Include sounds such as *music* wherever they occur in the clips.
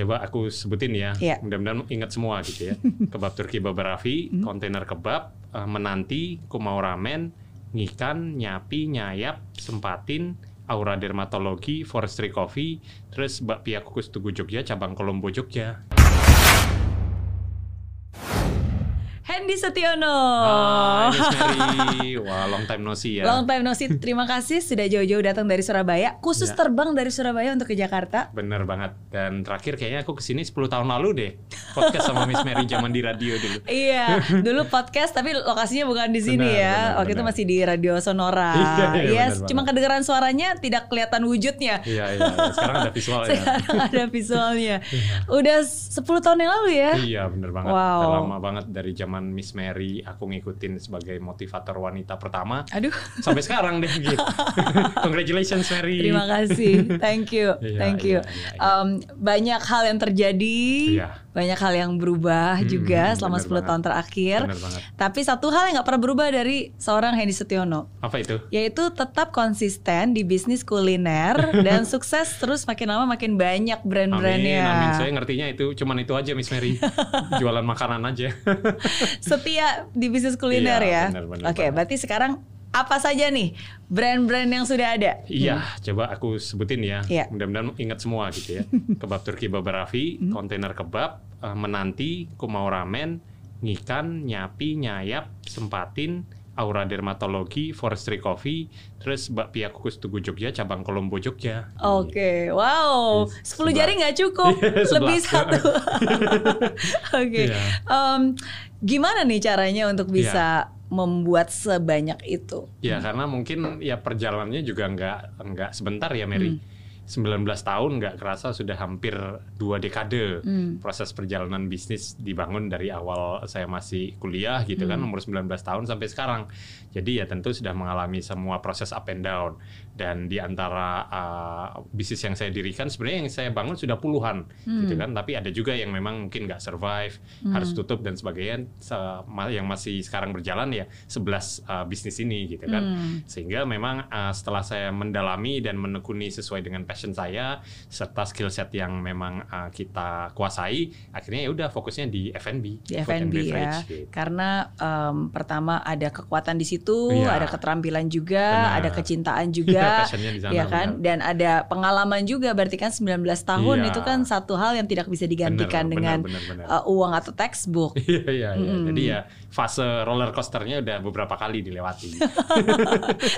coba aku sebutin ya. Iya. Mudah-mudahan ingat semua gitu ya. *laughs* kebab Turki Babarafi, Hmm. kontainer kebab, eh, menanti, kumau ramen, ngikan, nyapi, nyayap, sempatin, aura dermatologi, forestry coffee, terus bakpia kukus Tugu Jogja, cabang Kolombo Jogja. Hendy Setiono. Hai. *laughs* Wah, long time no see ya. Long time no see. Terima kasih sudah jauh-jauh datang dari Surabaya. Khusus Ya. terbang dari Surabaya untuk ke Jakarta. Bener banget. Dan terakhir kayaknya aku ke sini 10 tahun lalu deh. Podcast sama Miss Mary zaman di radio dulu. *laughs* Iya, dulu podcast tapi lokasinya bukan di sini Benar, ya. benar, Waktu itu benar. masih di Radio Sonora. *laughs* Iya, iya, Yes, cuma banget. kedengaran suaranya tidak kelihatan wujudnya. Iya, iya. Sekarang ada visual ya. Sekarang ada visualnya. Udah 10 tahun yang lalu ya. Iya bener banget. Wow. Udah lama banget dari zaman Miss Mary aku ngikutin sebagai motivator wanita pertama Aduh, sampai sekarang deh gitu. *laughs* Congratulations Mary. terima kasih. Thank you. Iya, Thank you. iya, iya, iya. Um, banyak hal yang terjadi. Iya. Banyak hal yang berubah Hmm, juga selama bener 10 banget. tahun terakhir. Tapi satu hal yang nggak pernah berubah dari seorang Hendy Setiono. Apa itu? yaitu tetap konsisten di bisnis kuliner dan *laughs* sukses terus makin lama makin banyak Amin, brand-brandnya. amin. Saya ngertinya itu cuman itu aja Miss Mary. *laughs* Jualan makanan aja. Setia di bisnis kuliner Iya, ya. Oke, banget. berarti sekarang apa saja nih brand-brand yang sudah ada? Iya, coba aku sebutin ya. Iya. Mudah-mudahan ingat semua gitu ya. *laughs* Kebab Turki Babarafi, Hmm. kontainer kebab, eh, menanti, kumau ramen, ngikan, nyapi, nyayap, sempatin, aura dermatologi, forestry coffee, terus bakpia kukus Tugu Jogja, cabang Kolombo Jogja. Oke, wow, Yes, 10 sebelas. jari nggak cukup, *laughs* Iya, lebih satu. *laughs* Oke, Iya. Em, gimana nih caranya untuk bisa membuat sebanyak itu? Ya karena mungkin ya perjalanannya juga nggak nggak sebentar ya Mary. Hmm. 19 tahun nggak kerasa sudah hampir dua dekade Hmm. proses perjalanan bisnis dibangun dari awal saya masih kuliah gitu kan Hmm. umur 19 tahun sampai sekarang. Jadi ya tentu sudah mengalami semua proses up and down dan di antara uh, bisnis yang saya dirikan sebenarnya yang saya bangun sudah puluhan gitu kan tapi ada juga yang memang mungkin nggak survive harus tutup dan sebagainya yang masih sekarang berjalan ya 11 uh, bisnis ini gitu kan Hmm. sehingga memang uh, setelah saya mendalami dan menekuni sesuai dengan passion saya serta skill set yang memang uh, kita kuasai akhirnya ya udah fokusnya di F&B di F&B ya gitu. karena em, pertama ada kekuatan di situ Iya. ada keterampilan juga Benar. ada kecintaan juga Passionnya di sana, ya kan benar. dan ada pengalaman juga berarti kan 19 tahun Iya. itu kan satu hal yang tidak bisa digantikan Benar, dengan benar, benar, benar. uh, uang atau textbook *laughs* Iya iya iya. Mm. Jadi ya fase roller coasternya udah beberapa kali dilewati. *laughs*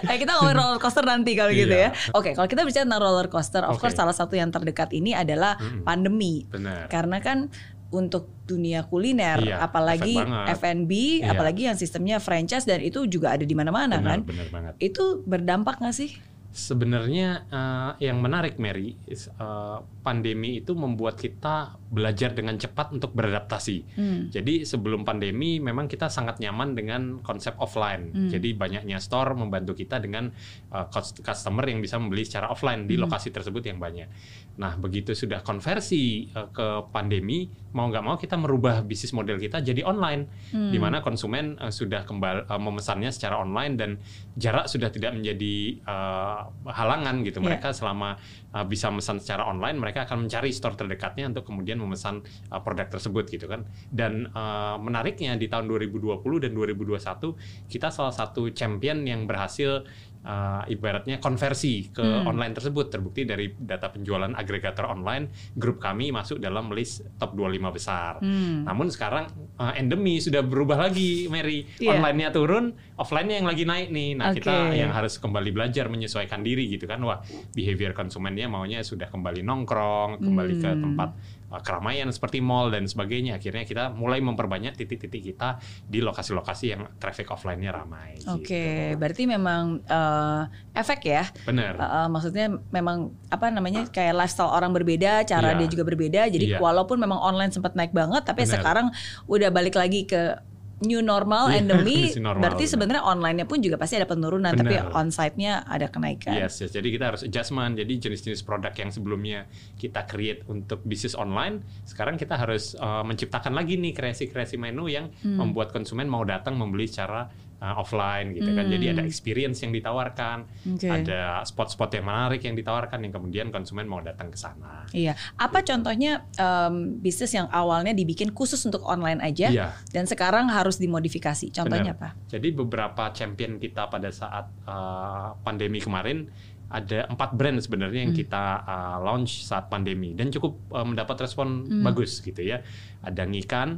Eh kita ngomongin roller coaster nanti kalau gitu Iya. ya. Oke, kalau kita bicara tentang roller coaster, of Oke. course salah satu yang terdekat ini adalah Mm-mm. pandemi. Benar. Karena kan untuk dunia kuliner, Iya, apalagi. F&B, Iya. apalagi yang sistemnya franchise dan itu juga ada di mana-mana kan. benar banget. Itu berdampak nggak sih? Sebenarnya eh, yang menarik Mary, is, eh, pandemi itu membuat kita belajar dengan cepat untuk beradaptasi. Hmm. Jadi sebelum pandemi memang kita sangat nyaman dengan konsep offline. Hmm. Jadi banyaknya store membantu kita dengan uh, cus- customer yang bisa membeli secara offline di Hmm. lokasi tersebut yang banyak. Nah begitu sudah konversi uh, ke pandemi, mau nggak mau kita merubah bisnis model kita jadi online, Hmm. di mana konsumen uh, sudah kembali uh, memesannya secara online dan jarak sudah tidak menjadi uh, halangan gitu. Iya. Mereka selama uh, bisa memesan secara online, mereka akan mencari store terdekatnya untuk kemudian memesan uh, produk tersebut gitu kan. Dan uh, menariknya di tahun 2020 dan 2021 kita salah satu champion yang berhasil uh, ibaratnya konversi ke Hmm. online tersebut terbukti dari data penjualan agregator online grup kami masuk dalam list top 25 besar. Hmm. Namun sekarang uh, endemi sudah berubah lagi, Mary. Iya. Online-nya turun, offline-nya yang lagi naik nih. Nah, kita Oke. yang harus kembali belajar menyesuaikan diri gitu kan. Wah, behavior konsumennya maunya sudah kembali nongkrong, kembali ke Hmm. tempat uh, keramaian seperti mall dan sebagainya. Akhirnya kita mulai memperbanyak titik-titik kita di lokasi-lokasi yang traffic offline-nya ramai. Oke, gitu. berarti memang uh, efek ya. Benar. Uh, uh, maksudnya memang apa namanya kayak lifestyle orang berbeda, cara Iya. dia juga berbeda. Jadi Iya. walaupun memang online sempat naik banget, tapi Benar. sekarang udah balik lagi ke new normal, Iya, endemi. *laughs* new normal, berarti benar. sebenarnya online-nya pun juga pasti ada penurunan, tapi Benar. onsite-nya ada kenaikan. Yes, yes. Jadi kita harus adjustment. Jadi jenis-jenis produk yang sebelumnya kita create untuk bisnis online, sekarang kita harus uh, menciptakan lagi nih kreasi-kreasi menu yang Hmm. membuat konsumen mau datang membeli secara uh, offline gitu kan. Jadi Hmm. ada experience yang ditawarkan, Oke. ada spot-spot yang menarik yang ditawarkan yang kemudian konsumen mau datang ke sana. Iya. Apa contohnya em, bisnis yang awalnya dibikin khusus untuk online aja Iya. dan sekarang harus dimodifikasi? Contohnya Benar. apa? Jadi beberapa champion kita pada saat uh, pandemi kemarin ada empat brand sebenarnya yang Hmm. kita uh, launch saat pandemi dan cukup uh, mendapat respon Hmm. bagus gitu ya. Ada Ngikan,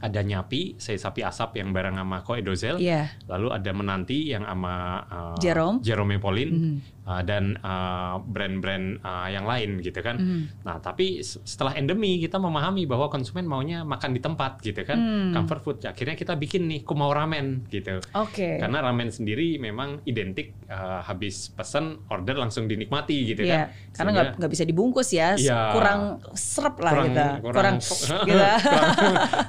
ada Nyapi, saya sapi asap yang bareng sama Ko Edozel, Iya. lalu ada Menanti yang sama uh, Jerome. Jerome Pauline Mhm. Uh, dan uh, brand-brand uh, yang lain gitu kan. Mhm. Nah, tapi setelah endemi kita memahami bahwa konsumen maunya makan di tempat gitu kan, Hmm. comfort food. Akhirnya kita bikin nih kumau ramen gitu. Oke. Karena ramen sendiri memang identik uh, habis pesen order langsung dinikmati gitu Iya, kan. karena nggak nggak bisa dibungkus ya, Iya. kurang serep lah kurang gitu, kurang, kurang- *laughs* *laughs*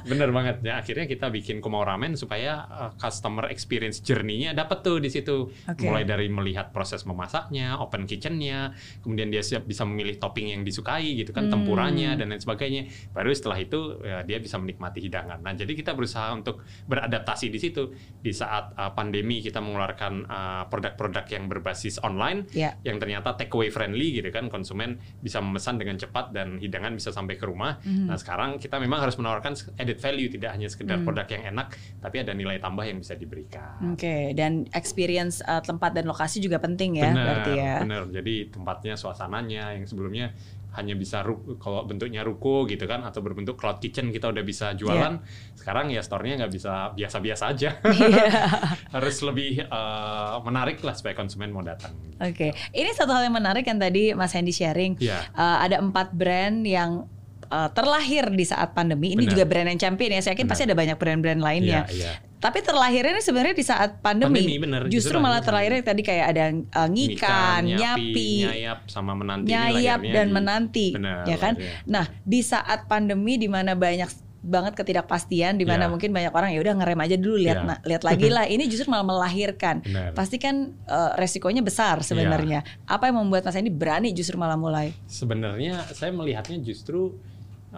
*laughs* bener banget ya akhirnya kita bikin kumau ramen supaya uh, customer experience journey-nya dapat tuh di situ Oke. mulai dari melihat proses memasaknya open kitchen-nya kemudian dia siap bisa memilih topping yang disukai gitu kan Hmm. tempuranya dan lain sebagainya baru setelah itu ya, dia bisa menikmati hidangan nah jadi kita berusaha untuk beradaptasi di situ di saat uh, pandemi kita mengeluarkan uh, produk-produk yang berbasis online Ya. yang ternyata take away friendly gitu kan konsumen bisa memesan dengan cepat dan hidangan bisa sampai ke rumah. Mhm. Nah sekarang kita memang harus menawarkan added value tidak hanya sekedar Hmm. produk yang enak tapi ada nilai tambah yang bisa diberikan. Oke, dan experience uh, tempat dan lokasi juga penting ya, benar, berarti ya. benar. Jadi tempatnya, suasananya yang sebelumnya hanya bisa kalau bentuknya ruko gitu kan atau berbentuk cloud kitchen kita udah bisa jualan. Sekarang ya store-nya nggak bisa biasa-biasa aja. Iya. *laughs* harus lebih eh, menarik lah supaya konsumen mau datang. Oke, ini satu hal yang menarik yang tadi Mas Hendy sharing. Iya. Uh, ada empat brand yang uh, terlahir di saat pandemi. Ini Benar. juga brand yang champion ya. Saya yakin Benar. pasti ada banyak brand-brand lainnya. Iya, iya. Tapi terlahirnya ini sebenarnya di saat pandemi. Pandemi, benar. Justru Justru malah terlahirnya tadi kayak ada uh, ngikan, nyapi, nyayap sama menanti nyayap dan di- menanti, Benar, ya kan? iya. Nah, di saat pandemi di mana banyak banget ketidakpastian di mana Iya. mungkin banyak orang ya udah ngerem aja dulu lihat Iya. na- lihat lagi *laughs* lah ini justru malah melahirkan Benar. pasti kan eh, resikonya besar sebenarnya apa yang membuat mas ini berani justru malah mulai Sebenarnya saya melihatnya justru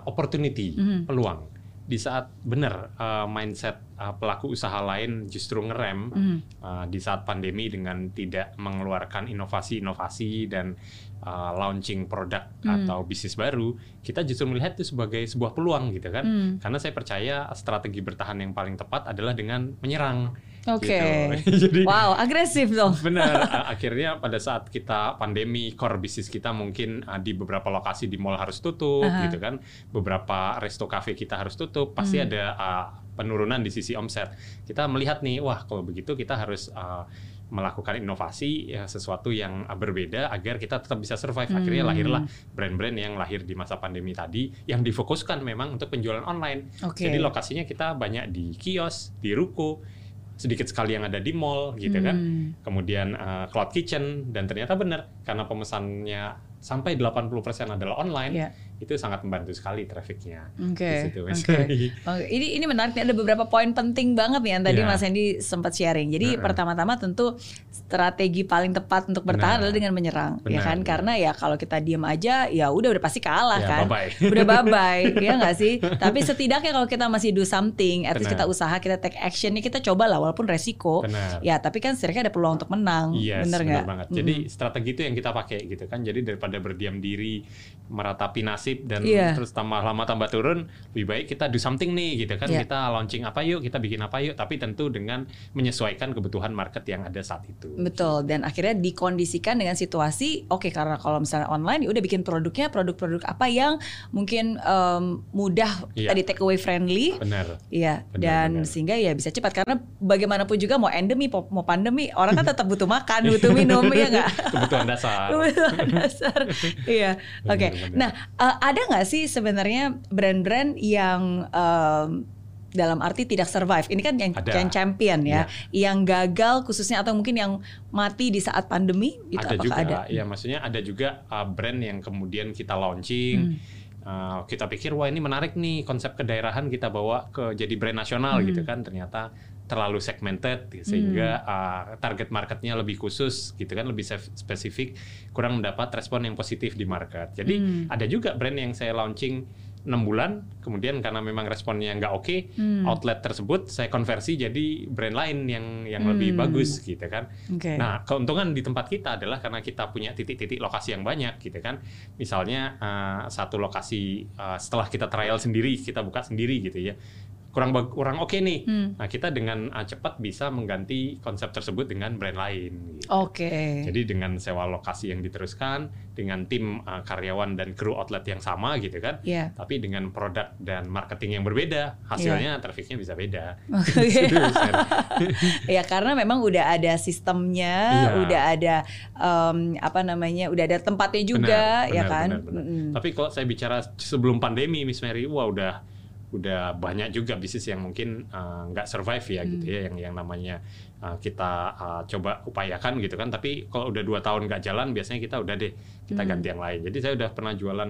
opportunity, Mhm. peluang. Di saat benar uh, mindset uh, pelaku usaha lain justru ngerem Mhm. uh, di saat pandemi dengan tidak mengeluarkan inovasi-inovasi dan uh, launching produk Hmm. atau bisnis baru, kita justru melihat itu sebagai sebuah peluang gitu kan. Hmm. Karena saya percaya strategi bertahan yang paling tepat adalah dengan menyerang. Oke. Gitu. *laughs* Jadi wow agresif dong *laughs* Benar. Akhirnya pada saat kita pandemi, core bisnis kita mungkin uh, di beberapa lokasi di mall harus tutup, Aha. gitu kan. Beberapa resto cafe kita harus tutup. Pasti Hmm. ada uh, penurunan di sisi omset. Kita melihat nih, wah kalau begitu kita harus uh, melakukan inovasi ya, sesuatu yang berbeda agar kita tetap bisa survive. Akhirnya Hmm. lahirlah brand-brand yang lahir di masa pandemi tadi yang difokuskan memang untuk penjualan online. oke Jadi lokasinya kita banyak di kios, di ruko, sedikit sekali yang ada di mall gitu kan Hmm. kemudian uh, cloud kitchen dan ternyata benar karena pemesannya sampai 80% adalah online Iya. Itu sangat membantu sekali trafficnya Oke, oke. Oke, ini ini menarik nih ada beberapa poin penting banget nih yang tadi Iya. Mas Hendy sempat sharing. Jadi Heeh. pertama-tama tentu strategi paling tepat untuk bertahan Benar. adalah dengan menyerang, ya Benar, kan? benar. Karena ya kalau kita diam aja ya udah udah pasti kalah Ya, kan. bye-bye. *laughs* Udah bye bye, *laughs* ya nggak sih? Tapi setidaknya kalau kita masih do something, at least kita usaha, kita take action, ya kita coba lah walaupun resiko. benar Ya, tapi kan setidaknya ada peluang untuk menang. Yes, bener benar nggak? banget. Mm-mm. Jadi strategi itu yang kita pakai gitu kan. Jadi daripada berdiam diri, meratapi nasib dan Iya. terus tambah lama tambah turun, lebih baik kita do something nih gitu kan. Iya. Kita launching apa yuk, kita bikin apa yuk, tapi tentu dengan menyesuaikan kebutuhan market yang ada saat itu. Betul dan akhirnya dikondisikan dengan situasi oke karena kalau misalnya online ya udah bikin produknya produk-produk apa yang mungkin em, mudah Iya. tadi take away friendly Benar. Iya dan benar. sehingga ya bisa cepat karena bagaimanapun juga mau endemi mau pandemi orang kan *laughs* tetap butuh makan butuh minum *laughs* ya nggak Kebutuhan dasar. Kebutuhan dasar. *laughs* Iya. Oke. benar. Nah, eh, ada nggak sih sebenarnya brand-brand yang em, dalam arti tidak survive? Ini kan yang, Ada. yang champion ya, yang gagal khususnya atau mungkin yang mati di saat pandemi itu ada apakah juga, ada? ya maksudnya ada juga uh, brand yang kemudian kita launching, Hmm. uh, kita pikir wah ini menarik nih konsep kedaerahan kita bawa ke jadi brand nasional Hmm. gitu kan, ternyata terlalu segmented sehingga uh, target marketnya lebih khusus gitu kan, lebih spesifik, kurang mendapat respon yang positif di market. Jadi Hmm. ada juga brand yang saya launching enam bulan, kemudian karena memang responnya nggak oke, Hmm. outlet tersebut saya konversi jadi brand lain yang yang lebih Hmm. bagus gitu kan. Oke. Nah, keuntungan di tempat kita adalah karena kita punya titik-titik lokasi yang banyak gitu kan. Misalnya eh, satu lokasi eh, setelah kita trial sendiri, kita buka sendiri gitu ya. Kurang kurang oke nih. Hmm. Nah, kita dengan eh, cepat bisa mengganti konsep tersebut dengan brand lain. gitu. Oke. Jadi dengan sewa lokasi yang diteruskan, dengan tim uh, karyawan dan kru outlet yang sama gitu kan, Iya. tapi dengan produk dan marketing yang berbeda, hasilnya trafficnya bisa beda. *laughs* Kan? *laughs* ya karena memang udah ada sistemnya, Iya. udah ada em, apa namanya, udah ada tempatnya juga, Benar, ya benar, kan. benar, benar. Mm-mm. Tapi kalau saya bicara sebelum pandemi, Miss Mary, wah udah udah banyak juga bisnis yang mungkin uh, nggak survive ya gitu Hmm. ya, yang yang namanya uh, kita uh, coba upayakan gitu kan. Tapi kalau udah dua tahun nggak jalan, biasanya kita udah deh kita Hmm. ganti yang lain. Jadi saya udah pernah jualan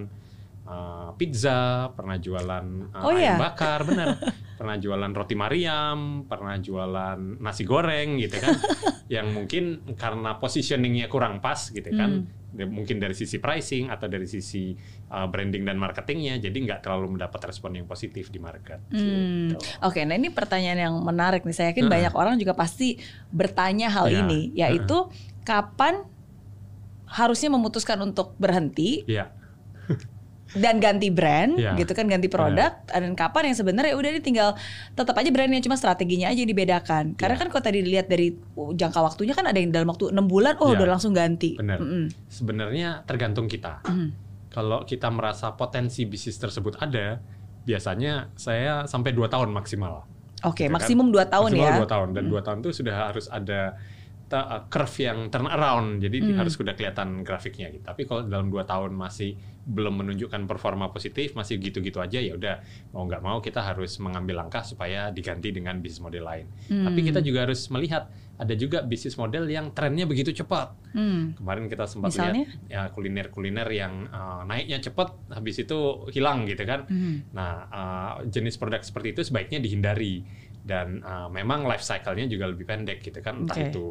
uh, pizza, pernah jualan uh, Oh, ayam iya? bakar, benar. *laughs* pernah jualan roti Mariam, pernah jualan nasi goreng gitu kan. *laughs* yang mungkin karena positioningnya kurang pas gitu kan. Hmm. Mungkin dari sisi pricing atau dari sisi uh, branding dan marketingnya jadi nggak terlalu mendapat respon yang positif di market. Hmm. gitu. Oke, nah ini pertanyaan yang menarik nih. Saya yakin Heeh. banyak orang juga pasti bertanya hal Ya, ini, yaitu kapan harusnya memutuskan untuk berhenti Iya, dan ganti brand, Ya. gitu kan, ganti produk, dan kapan yang sebenarnya udah ini tinggal tetap aja brandnya cuma strateginya aja yang dibedakan. Karena Ya. kan kalau tadi dilihat dari uh, jangka waktunya kan ada yang dalam waktu enam bulan, oh Ya. udah langsung ganti. Benar. Mm-mm. sebenarnya tergantung kita. Mhm. Kalau kita merasa potensi bisnis tersebut ada, biasanya saya sampai dua tahun maksimal. Oke, Ya kan? maksimum dua tahun maksimal ya. dua tahun dan dua tahun itu sudah harus ada ta- uh, curve yang turn around, jadi di- Hmm. harus sudah kelihatan grafiknya. Gitu. Tapi kalau dalam dua tahun masih belum menunjukkan performa positif, masih gitu-gitu aja, ya udah mau nggak mau kita harus mengambil langkah supaya diganti dengan bisnis model lain. Hmm. Tapi kita juga harus melihat ada juga bisnis model yang trennya begitu cepat. Hmm. Kemarin kita sempat Misalnya? lihat ya kuliner-kuliner yang uh, naiknya cepat, habis itu hilang gitu kan. Mhm. Nah, uh, jenis produk seperti itu sebaiknya dihindari dan uh, memang life cycle-nya juga lebih pendek gitu kan. Entah Oke. itu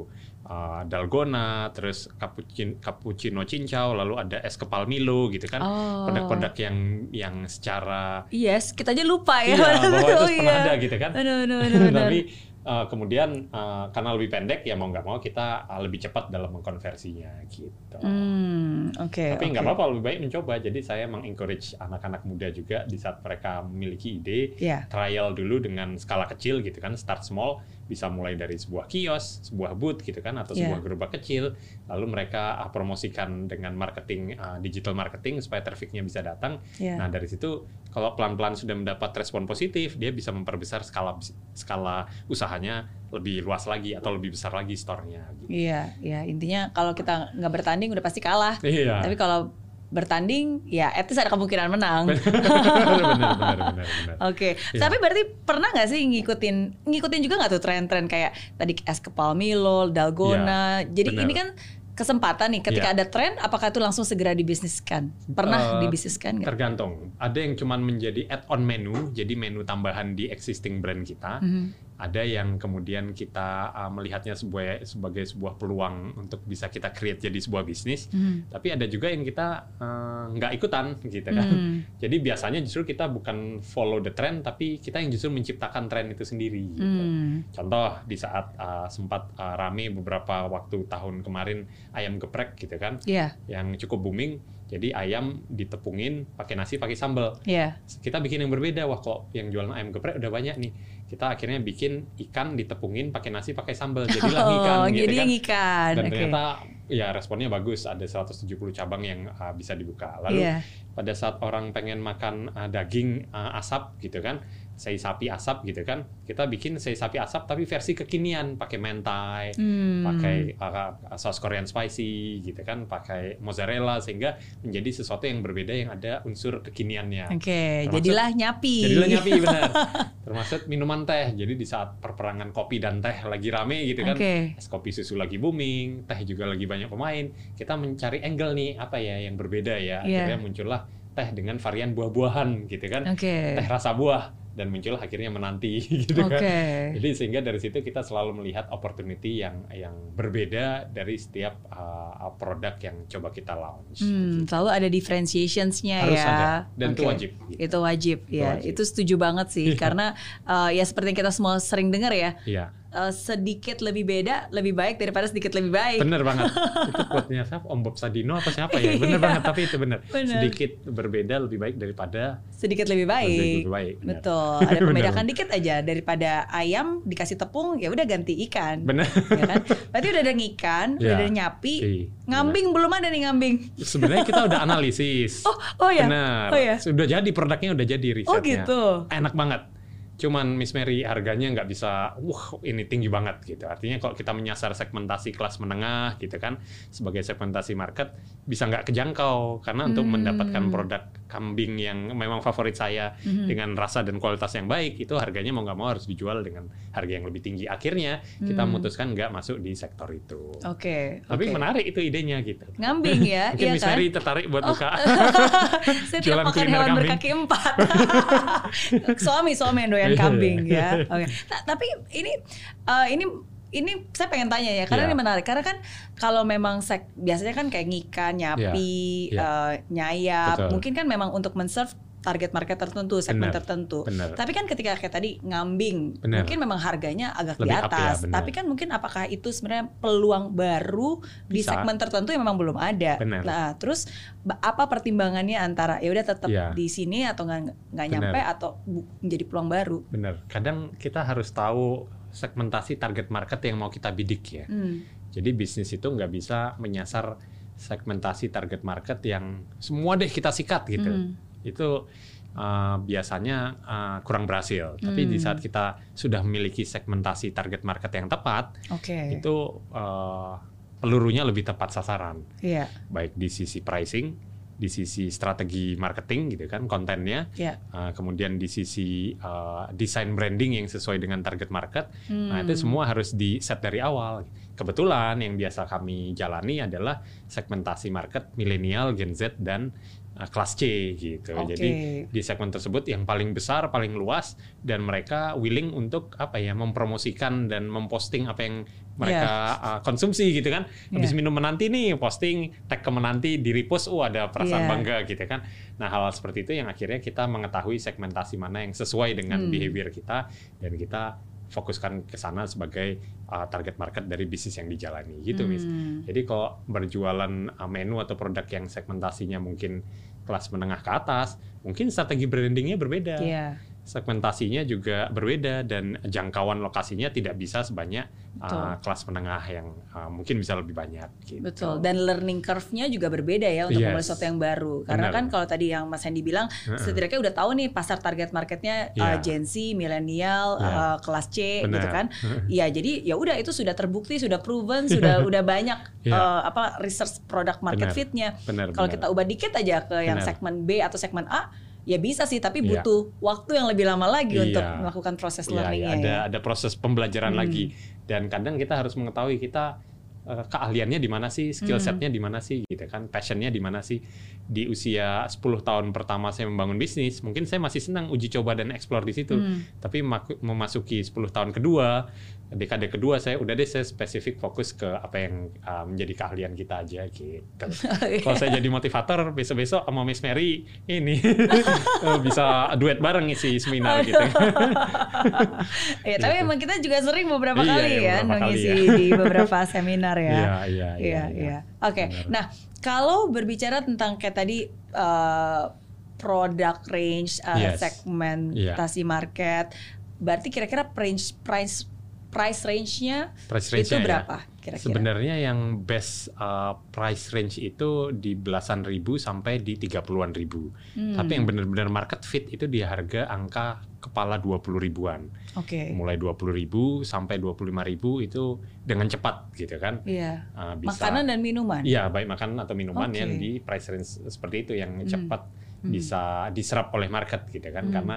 uh, dalgona, terus cappuccino, cappuccino cincau, lalu ada es kepal Milo gitu kan. Oh. Produk-produk yang yang secara Yes, kita aja lupa ya. iya, bahwa itu *laughs* Oh, pernah iya. ada gitu kan. Aduh, aduh, aduh. Tapi uh, kemudian uh, karena lebih pendek ya mau nggak mau kita uh, lebih cepat dalam mengkonversinya gitu. Hmm, oke. Tapi nggak oke. apa-apa lebih baik mencoba. Jadi saya mengencourage anak-anak muda juga di saat mereka memiliki ide, Iya. trial dulu dengan skala kecil gitu kan, start small, bisa mulai dari sebuah kios, sebuah booth gitu kan, atau Iya. sebuah gerobak kecil, lalu mereka uh, promosikan dengan marketing uh, digital marketing supaya trafficnya bisa datang. Iya. Nah dari situ kalau pelan-pelan sudah mendapat respon positif, dia bisa memperbesar skala skala usahanya lebih luas lagi atau lebih besar lagi store-nya. Gitu. Iya, ya intinya kalau kita nggak bertanding udah pasti kalah. Iya. Tapi kalau bertanding, ya at least ada kemungkinan menang. benar, benar, benar, benar, benar. *laughs* Oke, Iya. tapi berarti pernah nggak sih ngikutin ngikutin juga nggak tuh tren-tren kayak tadi es kepal Milo, dalgona. Jadi Iya, benar. ini kan kesempatan nih ketika Iya. ada tren, apakah itu langsung segera dibisniskan? Pernah Eh, dibisniskan nggak? Tergantung. Ada yang cuman menjadi add-on menu, jadi menu tambahan di existing brand kita. Mhm. Ada yang kemudian kita uh, melihatnya sebuah sebagai sebuah peluang untuk bisa kita create jadi sebuah bisnis. Mhm. Tapi ada juga yang kita uh, nggak ikutan, gitu kan. Hmm. Jadi biasanya justru kita bukan follow the trend, tapi kita yang justru menciptakan tren itu sendiri. Gitu. Hmm. Contoh di saat uh, sempat uh, rame beberapa waktu tahun kemarin ayam geprek gitu kan, Iya, yang cukup booming. Jadi ayam ditepungin pakai nasi pakai sambal. iya. Kita bikin yang berbeda. Wah kok yang jualan ayam geprek udah banyak nih. Kita akhirnya bikin ikan ditepungin pakai nasi pakai sambal. Jadilah ikan Oh, gitu jadi kan. ikan. Dan Oke. ternyata ya responnya bagus. Ada 170 cabang yang uh, bisa dibuka. Lalu Iya. pada saat orang pengen makan uh, daging uh, asap gitu kan, sei sapi asap gitu kan, kita bikin sei sapi asap tapi versi kekinian pakai mentai, Hmm. pakai uh, saus Korean spicy gitu kan, pakai mozzarella sehingga menjadi sesuatu yang berbeda yang ada unsur kekiniannya. Oke, Termasuk- jadilah nyapi. Jadilah nyapi benar. *laughs* Termasuk minuman teh. Jadi di saat perperangan kopi dan teh lagi rame gitu kan, Oke. es kopi susu lagi booming, teh juga lagi banyak pemain. Kita mencari angle nih apa ya yang berbeda ya. Iya. Akhirnya muncullah teh dengan varian buah-buahan gitu kan. Oke. Teh rasa buah. Dan muncul akhirnya menanti *laughs* gitu Oke. kan. Jadi sehingga dari situ kita selalu melihat opportunity yang yang berbeda dari setiap uh, produk yang coba kita launch. Hmm, selalu ada differentiationsnya Harus ya. ada dan itu Oke. wajib. gitu. Itu wajib ya. wajib. Itu setuju banget sih karena uh, ya seperti yang kita semua sering dengar ya. Iya, uh, sedikit lebih beda lebih baik daripada sedikit lebih baik. bener banget. *laughs* itu quote-nya siapa? Om Bob Sadino apa siapa ya? *laughs* Bener Iya. banget, tapi itu bener. Bener. Sedikit berbeda lebih baik daripada Sedikit lebih baik. Sedikit lebih baik. Betul. Ada *laughs* Benar. pembedakan dikit aja daripada ayam dikasih tepung ya udah ganti ikan. bener. ya kan? Berarti udah ada ikan, udah Ya. ada nyapi. Iya, Ngambing belum ada nih ngambing. Sebenarnya kita udah analisis. Oh, oh ya. Benar. Oh ya. Sudah jadi produknya udah jadi risetnya. Oh gitu. Enak banget. Cuman Miss Mary harganya nggak bisa, wah ini tinggi banget gitu. Artinya kalau kita menyasar segmentasi kelas menengah gitu kan, sebagai segmentasi market bisa nggak kejangkau karena untuk Hmm. mendapatkan produk kambing yang memang favorit saya Mhm. dengan rasa dan kualitas yang baik itu harganya mau nggak mau harus dijual dengan harga yang lebih tinggi. Akhirnya kita Hmm. memutuskan nggak masuk di sektor itu. Oke. Tapi oke. menarik itu idenya gitu. Ngambing ya, *laughs* Mungkin iya Miss kan? Mary tertarik buat buka. *laughs* Saya tidak makan hewan kambing. berkaki empat. *laughs* suami suami yang doyan Iya, kambing iya. ya. Oke. Ta- tapi ini eh, ini ini saya pengen tanya ya karena Iya. ini menarik karena kan kalau memang sek, biasanya kan kayak ngikan, nyapi, Iya. eh, nyayap, Betul. mungkin kan memang untuk men-serve target market tertentu, segmen Benar, tertentu. benar. Tapi kan ketika kayak tadi ngambing, Benar. mungkin memang harganya agak Lebih di ya, atas. benar. Tapi kan mungkin apakah itu sebenarnya peluang baru di Bisa. segmen tertentu yang memang belum ada. Benar. Nah, terus apa pertimbangannya antara ya udah tetap Iya. di sini atau nggak nggak Benar. nyampe atau menjadi peluang baru? Bener. Kadang kita harus tahu segmentasi target market yang mau kita bidik ya. Hmm. Jadi bisnis itu nggak bisa menyasar segmentasi target market yang semua deh kita sikat gitu. Hmm. Itu uh, biasanya uh, kurang berhasil. Tapi di Hmm. saat kita sudah memiliki segmentasi target market yang tepat, Oke. itu uh, pelurunya lebih tepat sasaran. Iya. Baik di sisi pricing, di sisi strategi marketing gitu kan, kontennya, Iya. Uh, kemudian di sisi uh, desain branding yang sesuai dengan target market, nah Hmm. itu semua harus di set dari awal. Kebetulan yang biasa kami jalani adalah segmentasi market milenial, Gen Z dan kelas C gitu. Oke. Jadi di segmen tersebut yang paling besar, paling luas dan mereka willing untuk apa ya mempromosikan dan memposting apa yang mereka uh, konsumsi gitu kan. Habis Iya. minum menanti nih posting tag ke menanti di repost, oh ada perasaan Iya. bangga gitu kan. Nah hal seperti itu yang akhirnya kita mengetahui segmentasi mana yang sesuai dengan Hmm. behavior kita dan kita fokuskan ke sana sebagai uh, target market dari bisnis yang dijalani gitu. Hmm. Jadi kalau berjualan uh, menu atau produk yang segmentasinya mungkin kelas menengah ke atas, mungkin strategi brandingnya berbeda Iya. Segmentasinya juga berbeda dan jangkauan lokasinya tidak bisa sebanyak Betul. uh, kelas menengah yang uh, mungkin bisa lebih banyak. Gitu. Betul. Dan learning curve-nya juga berbeda ya untuk Yes. memulai sesuatu yang baru. Karena Benar. kan kalau tadi yang Mas Hendy bilang, Heeh. setidaknya udah tahu nih pasar target marketnya uh, Iya. Gen Z, milenial, Iya. uh, kelas C gitu Benar. kan. Iya, jadi ya udah itu sudah terbukti, sudah proven, sudah *laughs* udah banyak Iya. uh, apa research product market Benar. fit-nya. Benar. Kalau kita ubah dikit aja ke yang segmen B atau segmen A, ya bisa sih, tapi Iya. butuh waktu yang lebih lama lagi Iya. untuk melakukan proses Iya, learning-nya. iya, ada ya. ada proses pembelajaran Hmm. lagi dan kadang kita harus mengetahui kita eh, keahliannya di mana sih, skill Hmm. setnya di mana sih, gitu kan, passionnya di mana sih. Di usia 10 tahun pertama saya membangun bisnis, mungkin saya masih senang uji coba dan explore di situ. Hmm. Tapi memasuki 10 tahun kedua, dekade kedua saya udah deh saya spesifik fokus ke apa yang uh, menjadi keahlian kita aja gitu. *laughs* Kalau saya jadi motivator besok-besok sama Miss Mary ini *laughs* eh, bisa duet bareng isi seminar gitu. *laughs* Ya, tapi Gitu. emang kita juga sering beberapa Iya, kali iya, ya mengisi ya. di beberapa seminar ya. Iya, iya, Iya, iya. Oke. Benar. Nah, kalau berbicara tentang kayak tadi uh, product range, uh, Yes. segmentasi market, berarti kira-kira price price range-nya Price itu range-nya ya. berapa kira-kira? Sebenarnya yang best uh, price range itu di belasan ribu sampai di tiga puluhan ribu. Hmm, Tapi yang benar-benar market fit itu di harga angka kepala 20 ribuan. Oke. Mulai 20 ribu sampai 25 ribu itu dengan cepat gitu kan. Iya. Uh, bisa Makanan dan minuman. Iya, baik makanan atau minuman Oke. yang di price range seperti itu yang Hmm. cepat Hmm. bisa diserap oleh market gitu kan Hmm. karena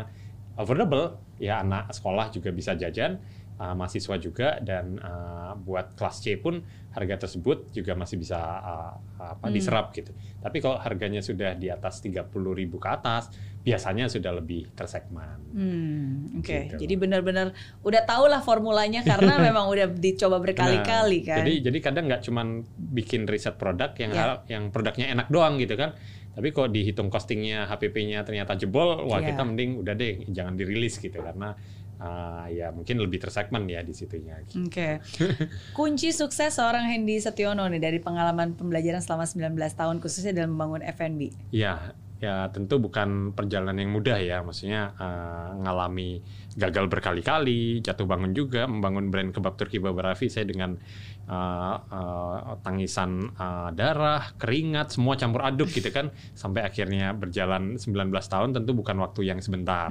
affordable ya anak sekolah juga bisa jajan uh, mahasiswa juga dan uh, buat kelas C pun harga tersebut juga masih bisa uh, apa Hmm. diserap gitu. Tapi kalau harganya sudah di atas 30.000 ke atas, biasanya sudah lebih tersegmen. Hmm, oke. Gitu. Jadi benar-benar udah tau lah formulanya karena *laughs* memang udah dicoba berkali-kali Nah, kan. Jadi jadi kadang nggak cuman bikin riset produk yang Ya. hal- yang produknya enak doang gitu kan. Tapi kok dihitung costingnya, HPP-nya ternyata jebol, wah Ya. kita mending udah deh jangan dirilis gitu karena uh, ya mungkin lebih tersegmen ya di situnya. Oke. *laughs* Kunci sukses seorang Hendy Setiono nih dari pengalaman pembelajaran selama 19 tahun khususnya dalam membangun F&B. Ya, ya tentu bukan perjalanan yang mudah ya. Maksudnya uh, ngalami gagal berkali-kali, jatuh bangun juga, membangun brand kebab Turki Babarafi saya dengan uh, uh, tangisan uh, darah, keringat, semua campur aduk gitu kan, *laughs* sampai akhirnya berjalan 19 tahun tentu bukan waktu yang sebentar.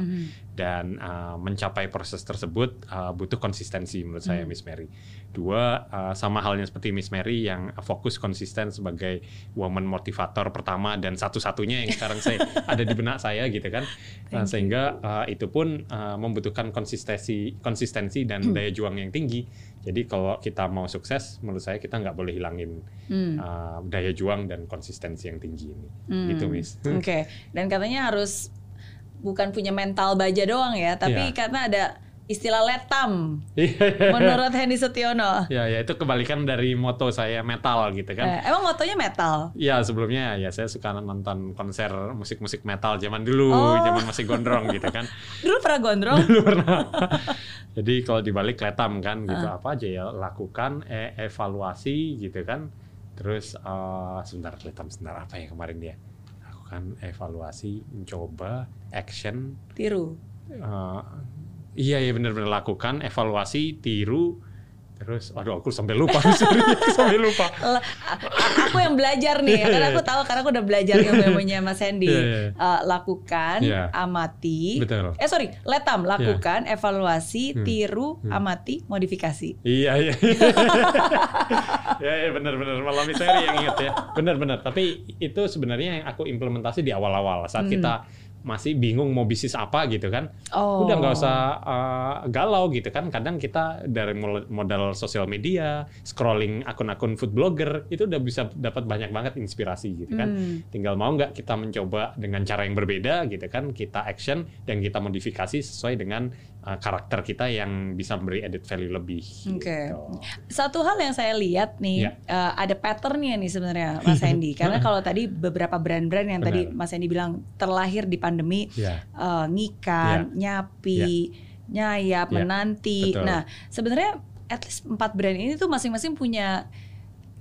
Dan uh, mencapai proses tersebut uh, butuh konsistensi menurut saya Miss Mary. Dua, uh, sama halnya seperti Miss Mary yang fokus konsisten sebagai woman motivator pertama dan satu-satunya yang sekarang saya *laughs* ada di benak saya gitu kan. Nah, sehingga uh, itu pun uh, membutuhkan konsistensi, konsistensi dan daya juang yang tinggi. Jadi kalau kita mau sukses, menurut saya kita nggak boleh hilangin Hmm. uh, daya juang dan konsistensi yang tinggi ini. Hmm. Gitu, Miss. Oke. Dan katanya harus bukan punya mental baja doang ya, tapi Iya. karena ada istilah letam Iya. menurut Hendy Setiono. Ya, ya itu kebalikan dari moto saya metal gitu kan. Eh, emang motonya metal? Ya sebelumnya ya saya suka nonton konser musik-musik metal zaman dulu, Oh. zaman masih gondrong gitu kan. *laughs* Dulu pernah gondrong? Dulu pernah. *laughs* Jadi kalau dibalik letam kan gitu Ah. apa aja ya lakukan e- evaluasi gitu kan. Terus eh, sebentar letam sebentar apa ya kemarin dia lakukan evaluasi, mencoba, action. Tiru. eh, iya ya benar-benar lakukan evaluasi, tiru. Terus, aduh aku sampai lupa, *laughs* sampai lupa. Aku yang belajar nih, ya, karena aku tahu karena aku udah belajar ilmu-ilmunya Mas Hendy. Iya, iya. Eh, lakukan, Iya. amati. Betul. Eh sorry, letam, lakukan, evaluasi, Hmm. tiru, Hmm. amati, modifikasi. Iya iya. *laughs* ya ya benar-benar malam Misteri yang inget ya. Benar-benar. Tapi itu sebenarnya yang aku implementasi di awal-awal saat Hmm. kita masih bingung mau bisnis apa gitu kan. Oh. Udah nggak usah uh, galau gitu kan. Kadang kita dari modal sosial media, scrolling akun-akun food blogger itu udah bisa dapat banyak banget inspirasi gitu kan. Hmm. Tinggal mau nggak kita mencoba dengan cara yang berbeda gitu kan. Kita action dan kita modifikasi sesuai dengan uh, karakter kita yang bisa memberi added value lebih. Oke. gitu. Satu hal yang saya lihat nih, Ya. eh, ada patternnya nih sebenarnya Mas *laughs* Hendy. Karena kalau tadi beberapa brand-brand yang tadi Benar. Mas Hendy bilang terlahir di pandemi, Ya. eh, ngikan, nyapi, nyayap, Ya. menanti. Betul. Nah, sebenarnya at least empat brand ini tuh masing-masing punya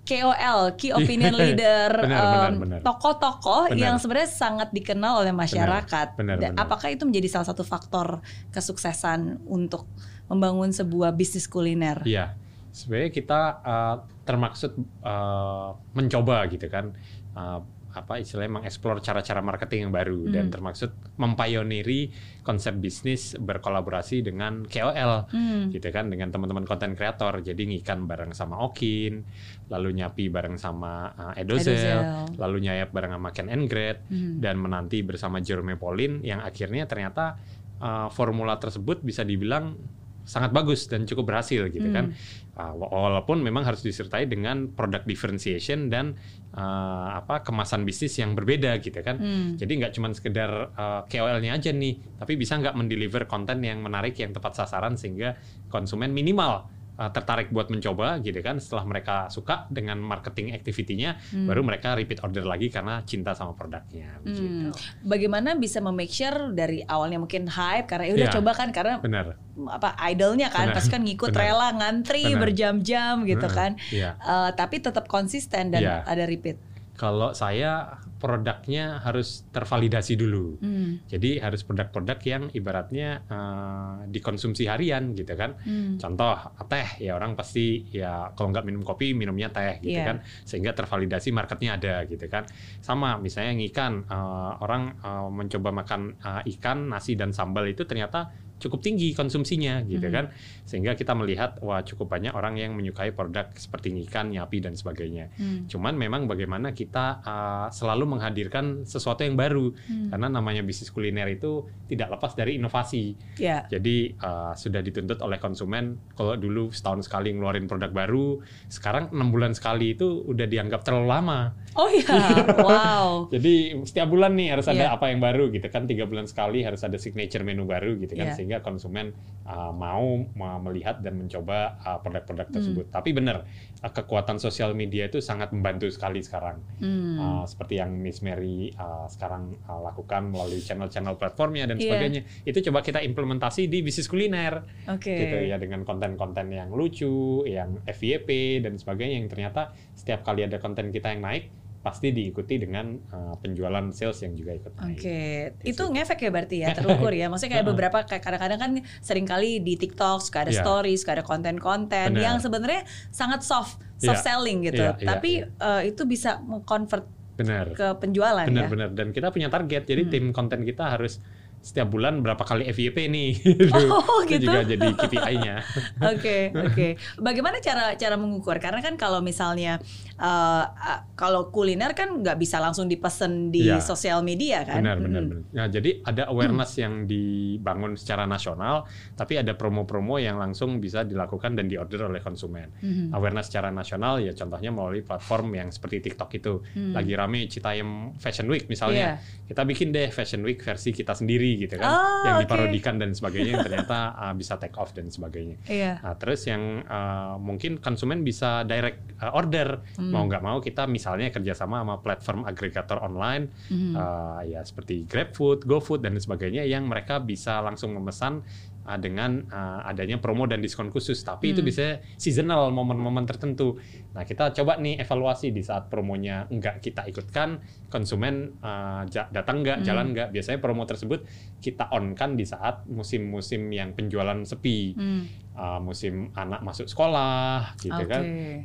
KOL, Key Opinion Leader, Benar, benar, benar. tokoh-tokoh Benar. yang sebenarnya sangat dikenal oleh masyarakat. benar, Dan benar. Apakah itu menjadi salah satu faktor kesuksesan untuk membangun sebuah bisnis kuliner? Iya, sebenarnya kita uh, termaksud uh, mencoba gitu kan, uh, apa istilahnya mengeksplor cara-cara marketing yang baru dan Hmm. termaksud mempioniri konsep bisnis berkolaborasi dengan KOL Hmm. gitu kan dengan teman-teman konten kreator. Jadi ngikan bareng sama Okin, lalu nyapi bareng sama uh, Edozel, Edozel. lalu nyayap bareng sama Ken and Grade Hmm. dan menanti bersama Jerome Pauline yang akhirnya ternyata uh, formula tersebut bisa dibilang sangat bagus dan cukup berhasil gitu Hmm. kan. Uh, wa- walaupun memang harus disertai dengan product differentiation dan uh, apa kemasan bisnis yang berbeda gitu kan. Hmm. Jadi nggak cuma sekedar uh, KOL-nya aja nih, tapi bisa nggak mendeliver konten yang menarik yang tepat sasaran sehingga konsumen minimal uh, tertarik buat mencoba gitu kan. Setelah mereka suka dengan marketing activity-nya, Hmm. baru mereka repeat order lagi karena cinta sama produknya. Hmm. Bagaimana bisa memake sure dari awalnya mungkin hype karena ya udah Iya. coba kan karena Benar. apa idolnya kan pasti kan ngikut Benar. rela ngantri berjam-jam gitu Heeh, kan Iya. Eh, tapi tetap konsisten dan Iya. ada repeat Kalau saya produknya harus tervalidasi dulu. Hmm. Jadi harus produk-produk yang ibaratnya eh, dikonsumsi harian gitu kan. Hmm. Contoh teh ya orang pasti ya kalau nggak minum kopi minumnya teh gitu Iya. kan sehingga tervalidasi marketnya ada gitu kan sama misalnya ikan eh, orang eh, mencoba makan eh, ikan nasi dan sambal itu ternyata cukup tinggi konsumsinya gitu kan sehingga kita melihat wah cukup banyak orang yang menyukai produk seperti ikan, nyapi dan sebagainya. Hmm. Cuman memang bagaimana kita uh, selalu menghadirkan sesuatu yang baru Hmm. karena namanya bisnis kuliner itu tidak lepas dari inovasi. Ya. Jadi uh, sudah dituntut oleh konsumen kalau dulu setahun sekali ngeluarin produk baru, sekarang enam bulan sekali itu udah dianggap terlalu lama. Oh iya, wow. *laughs* Jadi setiap bulan nih harus ada Iya. apa yang baru gitu kan tiga bulan sekali harus ada signature menu baru gitu kan Iya. sehingga konsumen uh, mau melihat dan mencoba uh, produk-produk Hmm. tersebut. Tapi benar uh, kekuatan sosial media itu sangat membantu sekali sekarang. Hmm. Uh, seperti yang Miss Mary uh, sekarang uh, lakukan melalui channel-channel platformnya dan Iya. sebagainya. Itu coba kita implementasi di bisnis kuliner Oke. gitu ya dengan konten-konten yang lucu, yang FYP dan sebagainya yang ternyata setiap kali ada konten kita yang naik pasti diikuti dengan uh, penjualan sales yang juga ikut naik. Oke, Gitu itu ngefek ya berarti ya, *laughs* terukur ya. Maksudnya kayak beberapa kayak kadang-kadang kan sering kali di TikTok suka ada Iya. stories, suka ada konten-konten yang sebenarnya sangat soft, soft Iya. selling gitu. Iya, iya, Tapi iya. eh, itu bisa mengconvert Benar. ke penjualan ya. Benar-benar dan kita punya target. Jadi Hmm. tim konten kita harus setiap bulan berapa kali FYP nih. *laughs* Oh, itu gitu. juga jadi KPI-nya. *laughs* Oke, oke. Bagaimana cara cara mengukur? Karena kan kalau misalnya eh, eh, kalau kuliner kan nggak bisa langsung dipesan di Iya. sosial media kan? Benar, benar, Mm-mm. benar. Nah, jadi ada awareness yang dibangun secara nasional, tapi ada promo-promo yang langsung bisa dilakukan dan diorder oleh konsumen. Mhm. Awareness secara nasional ya contohnya melalui platform yang seperti TikTok itu. Hmm. Lagi rame Citayam Fashion Week misalnya. Iya. Kita bikin deh Fashion Week versi kita sendiri gitu kan. Oh, yang diparodikan dan sebagainya yang ternyata uh, bisa take off dan sebagainya. Iya. Nah, terus yang uh, mungkin konsumen bisa direct uh, order Hmm. Mau nggak mau kita misalnya kerjasama sama platform agregator online Mhm. uh, ya seperti GrabFood, GoFood dan sebagainya yang mereka bisa langsung memesan uh, dengan uh, adanya promo dan diskon khusus. Tapi itu Hmm. bisa seasonal momen-momen tertentu. Nah kita coba nih evaluasi di saat promonya nggak kita ikutkan, konsumen uh, datang nggak, Hmm. jalan nggak. Biasanya promo tersebut kita on kan di saat musim-musim yang penjualan sepi, Hmm. Uh, musim anak masuk sekolah, gitu Oke. kan,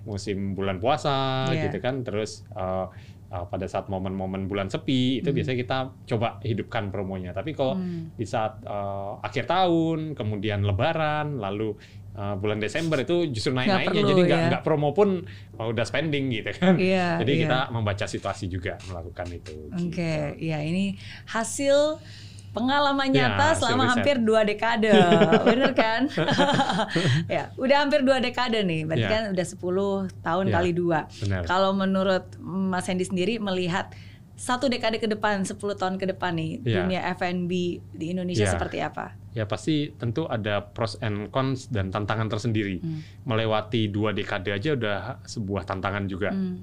musim bulan puasa, Iya. gitu kan. Terus uh, uh, pada saat momen-momen bulan sepi itu Hmm. biasanya kita coba hidupkan promonya. Tapi kalau Hmm. di saat uh, akhir tahun, kemudian Lebaran, lalu uh, bulan Desember itu justru naik-naiknya, jadi nggak ya. nggak promo pun uh, udah spending gitu kan. Iya, *laughs* jadi iya. kita membaca situasi juga melakukan itu. Oke, gitu. ya ini hasil pengalaman Ya, nyata hasil selama hampir dua dekade, *laughs* bener kan? *laughs* ya, udah hampir dua dekade nih, berarti Ya. kan udah 10 tahun Ya, kali dua. benar. Kalau menurut Mas Hendy sendiri melihat satu dekade ke depan, 10 tahun ke depan nih, Ya. dunia F&B di Indonesia Ya. seperti apa? Ya pasti tentu ada pros and cons dan tantangan tersendiri. Hmm. Melewati dua dekade aja udah sebuah tantangan juga. Hmm.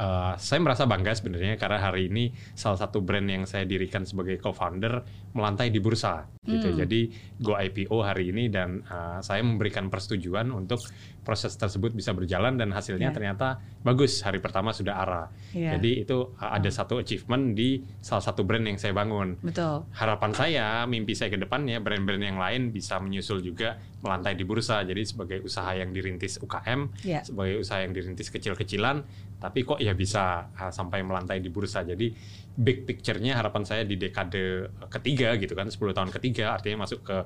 Uh, saya merasa bangga sebenarnya karena hari ini salah satu brand yang saya dirikan sebagai co-founder melantai di bursa gitu. Hmm. Jadi Go IPO hari ini dan uh, saya memberikan persetujuan untuk proses tersebut bisa berjalan dan hasilnya Ya. ternyata bagus hari pertama sudah arah. Ya. Jadi itu uh, ada satu achievement di salah satu brand yang saya bangun. Betul. Harapan saya, mimpi saya ke depannya brand-brand yang lain bisa menyusul juga melantai di bursa. Jadi sebagai usaha yang dirintis UKM, Ya. sebagai usaha yang dirintis kecil-kecilan, tapi kok ya bisa uh, sampai melantai di bursa. Jadi big picture-nya harapan saya di dekade ketiga gitu kan, 10 tahun ketiga artinya masuk ke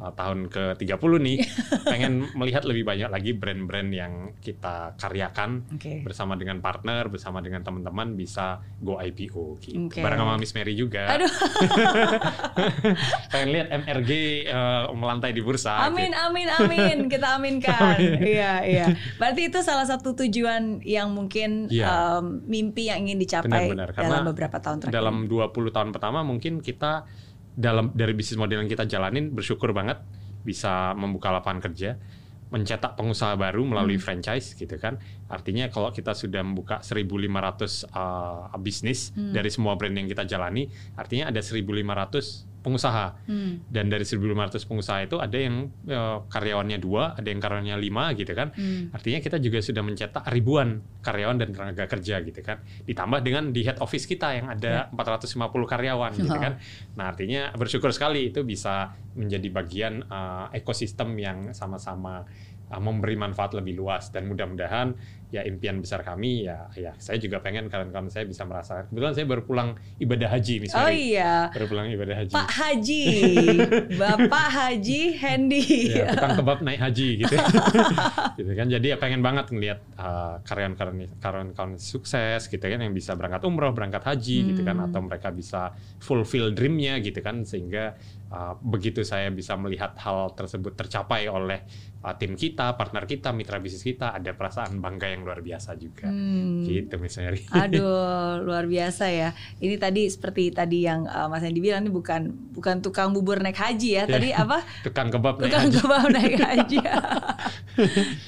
uh, tahun ke-30 nih, *laughs* pengen melihat lebih banyak lagi brand-brand yang kita karyakan Oke. bersama dengan partner, bersama dengan teman-teman bisa go IPO gitu. Oke. Bareng sama Miss Mary juga. Aduh. *laughs* pengen lihat MRG uh, melantai di bursa. Amin, gitu. amin, amin. Kita aminkan. *laughs* Iya, iya. Berarti itu salah satu tujuan yang mungkin Iya. em, mimpi yang ingin dicapai Benar-benar karena dalam beberapa tahun terakhir. dalam 20 tahun pertama mungkin kita dalam dari bisnis model yang kita jalanin bersyukur banget bisa membuka lapangan kerja mencetak pengusaha baru melalui Hmm. franchise gitu kan artinya kalau kita sudah membuka 1.500 uh, bisnis Hmm. dari semua brand yang kita jalani artinya ada 1.500 pengusaha Hmm. dan dari 1.500 pengusaha itu ada yang eh, karyawannya dua ada yang karyawannya lima gitu kan Hmm. Artinya kita juga sudah mencetak ribuan karyawan dan tenaga kerja gitu kan. Ditambah dengan di head office kita yang ada 450 karyawan gitu Wow. kan. Nah, artinya bersyukur sekali itu bisa menjadi bagian uh, ekosistem yang sama-sama uh, memberi manfaat lebih luas dan mudah-mudahan ya impian besar kami ya ya saya juga pengen kawan-kawan saya bisa merasakan. Kebetulan saya baru pulang ibadah haji Miss Oh iya. Baru pulang ibadah haji. Pak Haji, *laughs* Bapak Haji Hendy. ya, *laughs* tukang kebab naik haji gitu. *laughs* gitu kan. Jadi ya pengen banget ngelihat uh, karyawan-karyawan karyawan-karyawan sukses gitu kan yang bisa berangkat umroh, berangkat haji gitu kan Hmm. atau mereka bisa fulfill dream-nya gitu kan sehingga uh, begitu saya bisa melihat hal tersebut tercapai oleh uh, tim kita, partner kita, mitra bisnis kita ada perasaan bangga yang luar biasa juga. Hmm. Gitu Miss Mary. *laughs* Aduh, luar biasa ya. Ini tadi seperti tadi yang uh, Mas Hendy bilang ini bukan bukan tukang bubur naik haji ya. Tadi apa? *laughs* Tukang kebab naik Tukang haji. kebab naik haji. *laughs*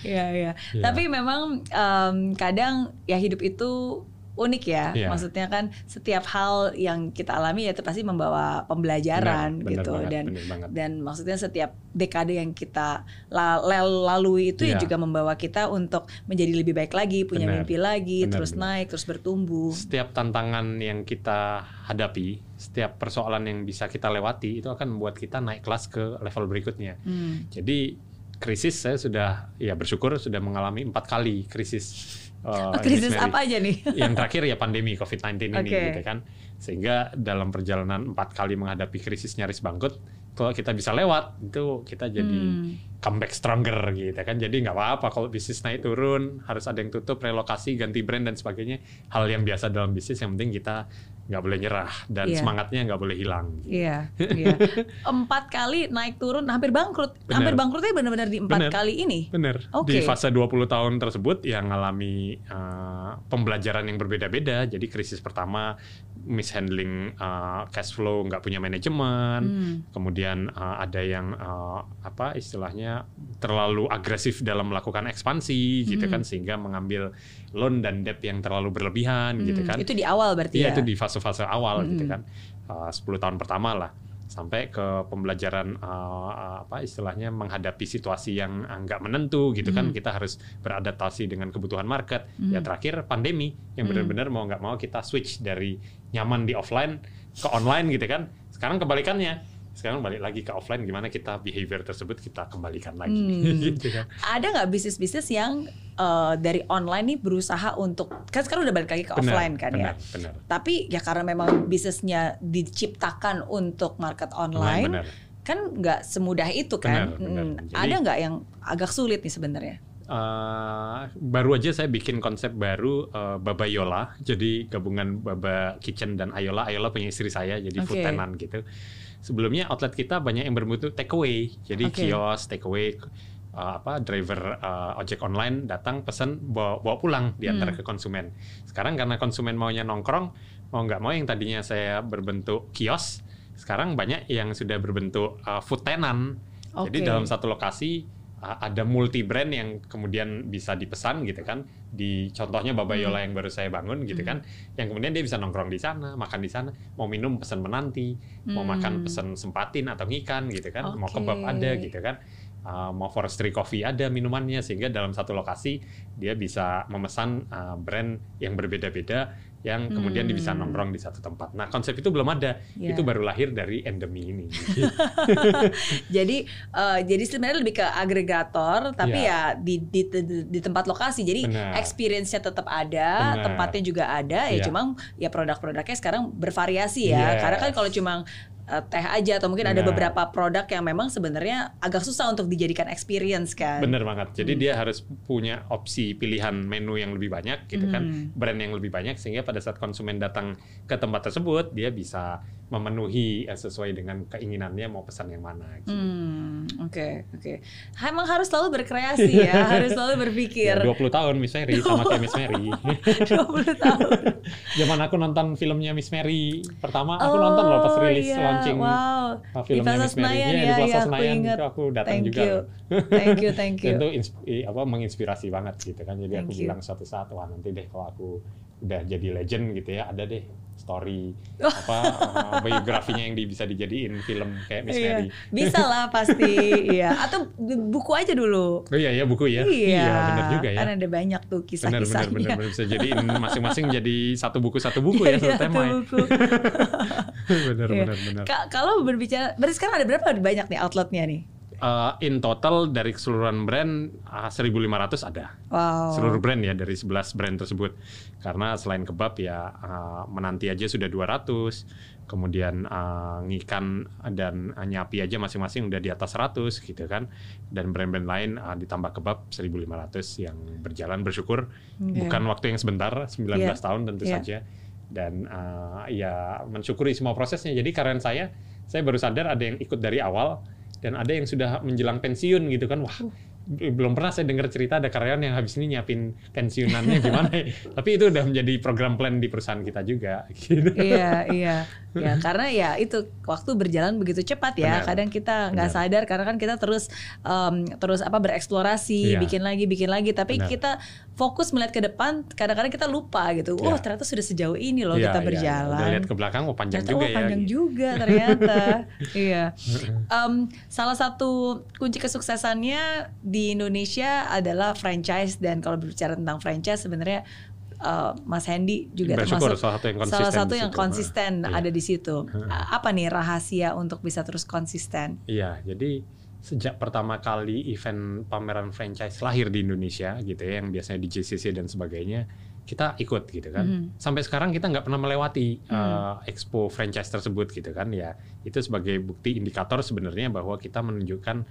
Iya, iya. Iya. Tapi memang em, kadang ya hidup itu unik ya. Iya. Maksudnya kan setiap hal yang kita alami ya itu pasti membawa pembelajaran Benar, benar gitu banget, dan banget. dan maksudnya setiap dekade yang kita lalui itu ya Iya. juga membawa kita untuk menjadi lebih baik lagi, punya Benar, mimpi lagi, benar, terus benar. naik, terus bertumbuh. setiap tantangan yang kita hadapi, setiap persoalan yang bisa kita lewati itu akan membuat kita naik kelas ke level berikutnya. Hmm. Jadi krisis saya sudah ya bersyukur sudah mengalami empat kali krisis. Uh, krisis apa aja nih? Yang terakhir ya pandemi COVID-19 ini Oke. gitu kan. Sehingga dalam perjalanan empat kali menghadapi krisis nyaris bangkrut, kalau kita bisa lewat itu kita jadi Hmm. comeback stronger gitu kan. Jadi nggak apa-apa kalau bisnis naik turun, harus ada yang tutup, relokasi, ganti brand dan sebagainya. Hal yang biasa dalam bisnis yang penting kita nggak boleh nyerah dan Iya. semangatnya nggak boleh hilang. Iya, iya. Empat kali naik turun, hampir bangkrut. Benar. Hampir bangkrutnya benar-benar di empat Benar. kali ini. Bener. Oke. Di fase 20 tahun tersebut yang ngalami uh, pembelajaran yang berbeda-beda. Jadi krisis pertama mishandling uh, cash flow, nggak punya manajemen. Hmm. Kemudian uh, ada yang uh, apa istilahnya terlalu agresif dalam melakukan ekspansi gitu Hmm. kan sehingga mengambil loan dan debt yang terlalu berlebihan gitu Hmm, kan. Itu di awal berarti Iya ya. itu di fase-fase awal Mm-mm. gitu kan, Uh, 10 tahun pertama lah sampai ke pembelajaran uh, apa istilahnya menghadapi situasi yang uh, nggak menentu gitu kan Mm. kita harus beradaptasi dengan kebutuhan market. Mm. Ya terakhir pandemi yang Mm. benar-benar mau nggak mau kita switch dari nyaman di offline ke online gitu kan. Sekarang kebalikannya. Sekarang balik lagi ke offline gimana kita behavior tersebut kita kembalikan lagi Hmm. *laughs* gitu kan. Ada nggak bisnis-bisnis yang eh, dari online nih berusaha untuk kan sekarang udah balik lagi ke Benar, offline kan ya. benar, benar. Tapi ya karena memang bisnisnya diciptakan untuk market online, benar. kan nggak semudah itu kan. Benar, benar. Hmm, Jadi- Ada nggak yang agak sulit nih sebenarnya? Eh, baru aja saya bikin konsep baru eh, Baba Yola, jadi gabungan Baba Kitchen dan Ayola. Ayola punya istri saya, jadi food Oke. tenant gitu. Sebelumnya outlet kita banyak yang berbentuk takeaway, jadi Oke. kios takeaway eh, apa driver eh, ojek online datang pesan bawa, bawa pulang diantar Hmm. ke konsumen. Sekarang karena konsumen maunya nongkrong, mau nggak mau yang tadinya saya berbentuk kios, sekarang banyak yang sudah berbentuk eh, food tenant. Jadi Oke. dalam satu lokasi uh, ada multi brand yang kemudian bisa dipesan gitu kan. Di contohnya Hmm. Babayola yang baru saya bangun gitu kan. Yang kemudian dia bisa nongkrong di sana, makan di sana, mau minum pesan menanti, mau Hmm. makan pesan sempatin atau ngikan gitu kan, mau Oke. kebab ada gitu kan. Uh, mau forestry coffee ada minumannya sehingga dalam satu lokasi dia bisa memesan uh, brand yang berbeda-beda yang kemudian dia bisa Hmm. nongkrong di satu tempat. Nah konsep itu belum ada, Iya. itu baru lahir dari endemi ini. *laughs* jadi eh, jadi sebenarnya lebih ke agregator tapi Iya. ya di, di di tempat lokasi jadi experience-nya tetap ada Benar. tempatnya juga ada ya Iya. cuma ya produk-produknya sekarang bervariasi ya Yes. karena kan kalau cuma eh, teh aja atau mungkin ada Benar. beberapa produk yang memang sebenarnya agak susah untuk dijadikan experience kan Bener banget. Jadi Hmm. dia harus punya opsi pilihan menu yang lebih banyak gitu kan, Hmm. brand yang lebih banyak sehingga pada saat konsumen datang ke tempat tersebut dia bisa memenuhi eh, sesuai dengan keinginannya mau pesan yang mana. Gitu. Hmm, oke, oke. Emang harus selalu berkreasi ya, *laughs* harus selalu berpikir. Ya, 20 tahun Miss Mary sama kayak Miss Mary. *laughs* 20 tahun. Zaman aku nonton filmnya Miss Mary pertama Oh, aku nonton loh pas rilis iya, launching Wow. uh, filmnya Plaza Miss Mary. Senayan Iya, ya, di Plaza ya, aku Senayan ingat. itu aku datang Thank juga. you. Thank you, thank you. Dan *laughs* itu apa menginspirasi banget gitu kan. Jadi Thank aku you. bilang suatu saat wah nanti deh kalau aku udah jadi legend gitu ya ada deh story Oh. apa uh, biografinya yang di- bisa dijadiin film kayak Miss Iya. Mary. Bisa lah *laughs* pasti, iya. Atau buku aja dulu. Oh iya ya buku ya. Iya, benar juga ya. Kan ada banyak tuh Benar benar kisah-kisahnya. benar benar. bisa jadiin masing-masing jadi satu buku satu buku ya Iya, satu tema ya. buku. *laughs* benar Iya. benar benar. Ka- Kalau berbicara, berarti sekarang ada berapa banyak nih outletnya nih? Uh, in total dari keseluruhan brand uh, 1.500 ada. Wow. Seluruh brand ya dari 11 brand tersebut. Karena selain kebab ya uh, menanti aja sudah 200, kemudian uh, ngikan dan uh, nyapi aja masing-masing udah di atas 100 gitu kan. Dan brand-brand lain uh, ditambah kebab 1.500 yang berjalan bersyukur Oke. bukan waktu yang sebentar 19 Iya. tahun tentu Iya. saja. Dan uh, ya mensyukuri semua prosesnya. Jadi karyawan saya saya baru sadar ada yang ikut dari awal dan ada yang sudah menjelang pensiun gitu kan wah belum pernah saya dengar cerita ada karyawan yang habis ini nyiapin pensiunannya gimana ya. *laughs* tapi itu udah menjadi program plan di perusahaan kita juga *laughs* gitu. iya, iya. Ya, *laughs* karena ya itu waktu berjalan begitu cepat ya. Benar. Kadang kita nggak sadar karena kan kita terus em, terus apa bereksplorasi, Iya. bikin lagi, bikin lagi. Tapi Benar. kita fokus melihat ke depan, kadang-kadang kita lupa gitu. Oh, Iya. ternyata sudah sejauh ini loh Iya, kita iya, iya. berjalan. Udah lihat ke belakang oh panjang Ternyata, juga oh, ya panjang juga ternyata. iya. Em, salah satu kunci kesuksesannya di Indonesia adalah franchise dan kalau berbicara tentang franchise sebenarnya eh, Mas Hendy juga Bersyukur termasuk salah satu yang konsisten salah satu di yang konsisten Iya. ada di situ. A- Apa nih rahasia untuk bisa terus konsisten? Iya, jadi sejak pertama kali event pameran franchise lahir di Indonesia gitu ya, yang biasanya di JCC dan sebagainya, kita ikut gitu kan. Mhm. Sampai sekarang kita nggak pernah melewati Hmm. uh, expo franchise tersebut gitu kan ya. Itu sebagai bukti indikator sebenarnya bahwa kita menunjukkan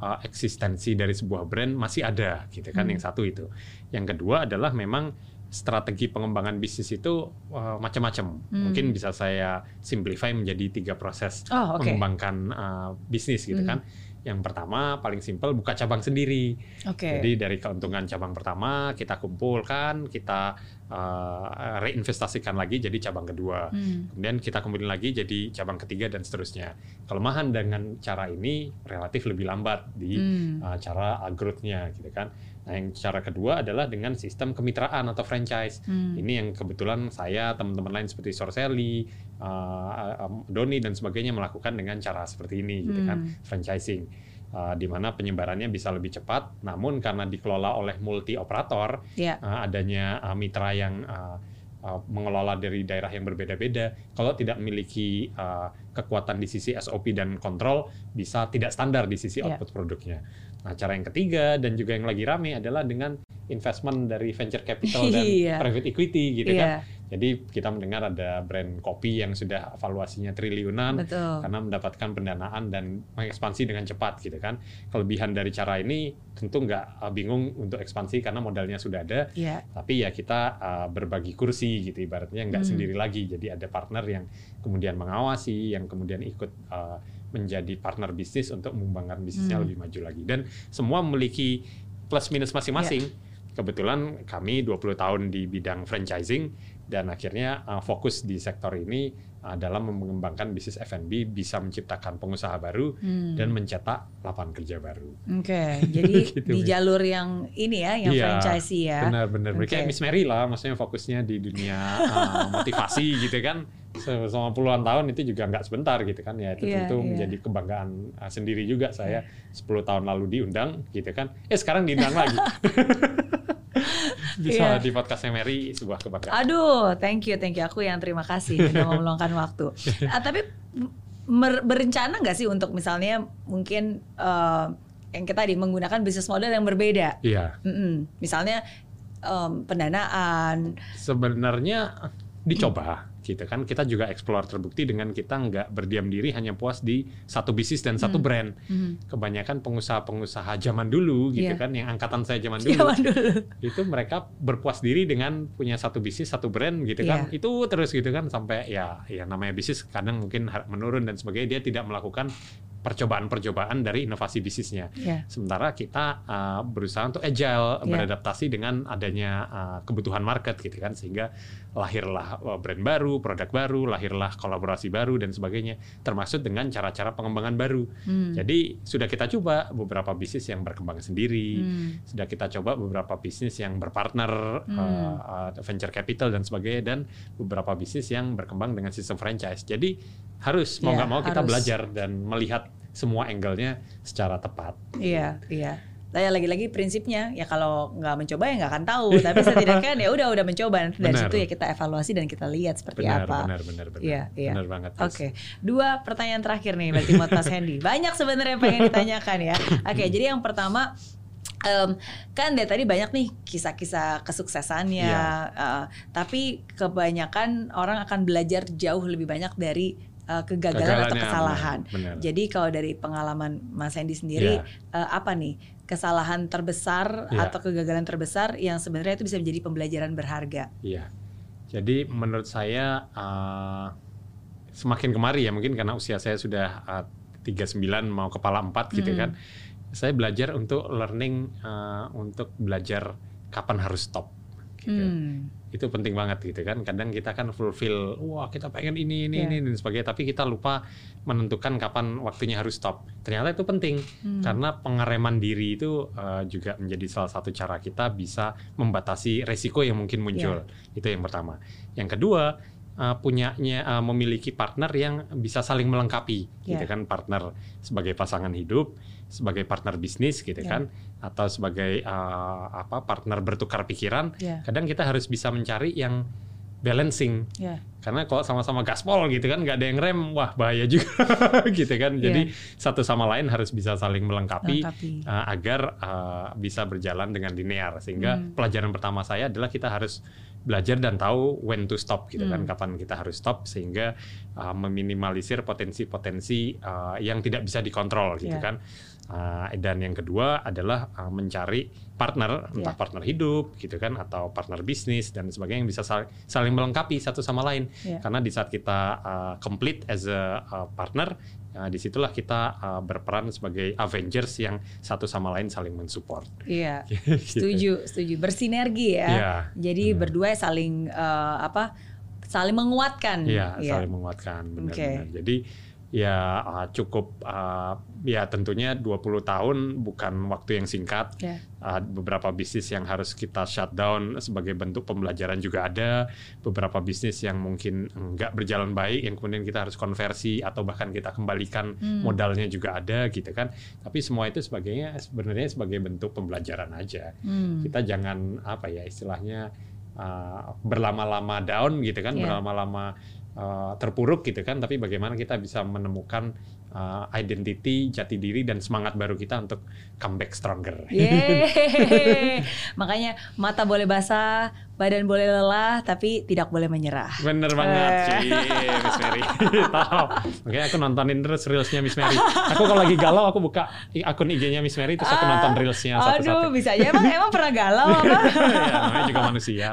uh, eksistensi dari sebuah brand masih ada gitu kan. Hmm. Yang satu itu. Yang kedua adalah memang strategi pengembangan bisnis itu uh, macam-macam. Hmm. Mungkin bisa saya simplify menjadi tiga proses Oh, oke. mengembangkan uh, bisnis gitu Hmm. kan. Yang pertama paling simpel buka cabang sendiri. Oke. Jadi dari keuntungan cabang pertama kita kumpulkan, kita uh, reinvestasikan lagi jadi cabang kedua. Hmm. Kemudian kita kumpulin lagi jadi cabang ketiga dan seterusnya. Kelemahan dengan cara ini relatif lebih lambat di Hmm. uh, cara growth-nya gitu kan. Nah, yang cara kedua adalah dengan sistem kemitraan atau franchise. Hmm. Ini yang kebetulan saya, teman-teman lain seperti Sorcelli, uh, um, Doni dan sebagainya melakukan dengan cara seperti ini gitu kan, Hmm. franchising. Uh, di mana penyebarannya bisa lebih cepat, namun karena dikelola oleh multi operator, Ya. uh, adanya uh, mitra yang uh, uh, mengelola dari daerah yang berbeda-beda, kalau tidak memiliki uh, kekuatan di sisi SOP dan kontrol, bisa tidak standar di sisi Ya. output produknya. Nah, cara yang ketiga dan juga yang lagi rame adalah dengan investment dari venture capital dan *laughs* Iya. private equity gitu Iya. kan. Jadi kita mendengar ada brand kopi yang sudah valuasinya triliunan Betul. karena mendapatkan pendanaan dan mengekspansi dengan cepat gitu kan. Kelebihan dari cara ini tentu nggak uh, bingung untuk ekspansi karena modalnya sudah ada, Iya. tapi ya kita uh, berbagi kursi gitu ibaratnya nggak Hmm. sendiri lagi. Jadi ada partner yang kemudian mengawasi, yang kemudian ikut uh, menjadi partner bisnis untuk mengembangkan bisnisnya Hmm. lebih maju lagi. Dan semua memiliki plus minus masing-masing. Ya. Kebetulan kami 20 tahun di bidang franchising dan akhirnya uh, fokus di sektor ini uh, dalam mengembangkan bisnis F&B bisa menciptakan pengusaha baru Hmm. dan mencetak lapangan kerja baru. Oke, *laughs* jadi Gitu, di jalur yang ini ya, yang Iya, franchisee ya. Benar-benar. Oke. Kayak Miss Mary lah, maksudnya fokusnya di dunia uh, motivasi gitu kan. Se- Selama puluhan tahun itu juga nggak sebentar gitu kan ya. Itu Iya, tentu iya. menjadi kebanggaan uh, sendiri juga saya 10 tahun lalu diundang gitu kan. Eh sekarang diundang lagi. *laughs* Bisa Iya. di podcastnya Mary sebuah kebanggaan. Aduh, thank you, thank you. Aku yang terima kasih sudah mau meluangkan waktu. *laughs* Ah, tapi berencana nggak sih untuk misalnya mungkin eh, yang kita tadi menggunakan bisnis model yang berbeda? Iya. Mm-mm. Misalnya em, pendanaan. Sebenarnya dicoba gitu kan kita juga explore terbukti dengan kita nggak berdiam diri hanya puas di satu bisnis dan satu Hmm. brand Mhm. kebanyakan pengusaha-pengusaha zaman dulu gitu Iya. kan yang angkatan saya zaman *laughs* dulu Zaman dulu. itu mereka berpuas diri dengan punya satu bisnis satu brand gitu kan Iya. itu terus gitu kan sampai ya ya namanya bisnis kadang mungkin menurun dan sebagainya dia tidak melakukan percobaan-percobaan dari inovasi bisnisnya Iya. sementara kita uh, berusaha untuk agile Iya. beradaptasi dengan adanya uh, kebutuhan market gitu kan sehingga lahirlah uh, brand baru produk baru lahirlah kolaborasi baru dan sebagainya termasuk dengan cara-cara pengembangan baru Hmm. jadi sudah kita coba beberapa bisnis yang berkembang sendiri Hmm. sudah kita coba beberapa bisnis yang berpartner Hmm. uh, uh, venture capital dan sebagainya dan beberapa bisnis yang berkembang dengan sistem franchise. Jadi harus mau Iya, nggak mau kita harus. belajar dan melihat semua angle-nya secara tepat. Iya, iya. Saya lagi-lagi prinsipnya ya kalau nggak mencoba ya nggak akan tahu. Tapi setidaknya ya udah udah mencoba nanti dari Benar. situ ya kita evaluasi dan kita lihat seperti benar, apa. benar, benar, benar, Iya, iya. benar banget. Oke, dua pertanyaan terakhir nih berarti buat Mas Hendy. Banyak sebenarnya yang pengen ditanyakan ya. Oke, jadi yang pertama em, kan dari tadi banyak nih kisah-kisah kesuksesannya, Iya. eh, tapi kebanyakan orang akan belajar jauh lebih banyak dari eh, kegagalan atau kesalahan. Jadi kalau dari pengalaman Mas Hendy sendiri, Iya. eh, apa nih kesalahan terbesar Iya. atau kegagalan terbesar yang sebenarnya itu bisa menjadi pembelajaran berharga? Iya. Jadi menurut saya uh, semakin kemari ya mungkin karena usia saya sudah uh, 39 mau kepala 4 gitu Hmm. kan. Saya belajar untuk learning uh, untuk belajar kapan harus stop gitu. Hmm. Itu penting banget gitu kan. Kadang kita kan fulfill, wah kita pengen ini ini Iya. ini dan sebagainya, tapi kita lupa menentukan kapan waktunya harus stop. Ternyata itu penting Hmm. karena pengereman diri itu uh, juga menjadi salah satu cara kita bisa membatasi resiko yang mungkin muncul. Itu yang pertama. Yang kedua, uh, punyanya uh, memiliki partner yang bisa saling melengkapi, gitu Ya. kan? Partner sebagai pasangan hidup, sebagai partner bisnis, gitu Ya. kan? Atau sebagai uh, apa partner bertukar pikiran. Ya, Kadang kita harus bisa mencari yang balancing ya. karena kalau sama-sama gaspol gitu kan nggak ada yang rem wah bahaya juga *laughs* gitu kan jadi satu sama lain harus bisa saling melengkapi Lengkapi. uh, agar uh, bisa berjalan dengan linear sehingga Hmm. pelajaran pertama saya adalah kita harus belajar dan tahu when to stop gitu kan Hmm. kapan kita harus stop sehingga uh, meminimalisir potensi-potensi uh, yang tidak bisa dikontrol gitu Ya. kan Uh, dan yang kedua adalah uh, mencari partner entah Ya. partner hidup gitu kan atau partner bisnis dan sebagainya yang bisa sal- saling melengkapi satu sama lain Ya. karena di saat kita uh, complete as a uh, partner uh, di situlah kita uh, berperan sebagai Avengers yang satu sama lain saling mensupport. Iya. *laughs* Gitu. Setuju, setuju. Bersinergi ya. Iya, Jadi benar. berdua saling eh, apa? Saling menguatkan. Iya, saling menguatkan benar-benar. Oke. Jadi ya uh, cukup uh, ya tentunya 20 tahun bukan waktu yang singkat. Ya. Uh, beberapa bisnis yang harus kita shutdown sebagai bentuk pembelajaran juga ada. Beberapa bisnis yang mungkin nggak berjalan baik yang kemudian kita harus konversi atau bahkan kita kembalikan Hmm. modalnya juga ada gitu kan. Tapi semua itu sebagainya sebenarnya sebagai bentuk pembelajaran aja. Hmm. Kita jangan apa ya istilahnya uh, berlama-lama down gitu kan, Iya. berlama-lama uh, terpuruk gitu kan. Tapi bagaimana kita bisa menemukan uh, identity, jati diri dan semangat baru kita untuk comeback stronger. Yeay. *laughs* Makanya mata boleh basah, badan boleh lelah, tapi tidak boleh menyerah. Bener banget, Eh. Cie, Miss Mary. *laughs* Tahu. Makanya aku nontonin terus reelsnya Miss Mary. *laughs* Aku kalau lagi galau aku buka akun IG-nya Miss Mary terus aku nonton reelsnya Aduh, satu-satu. bisa aja. Emang emang pernah galau *laughs* apa? ya, namanya juga manusia.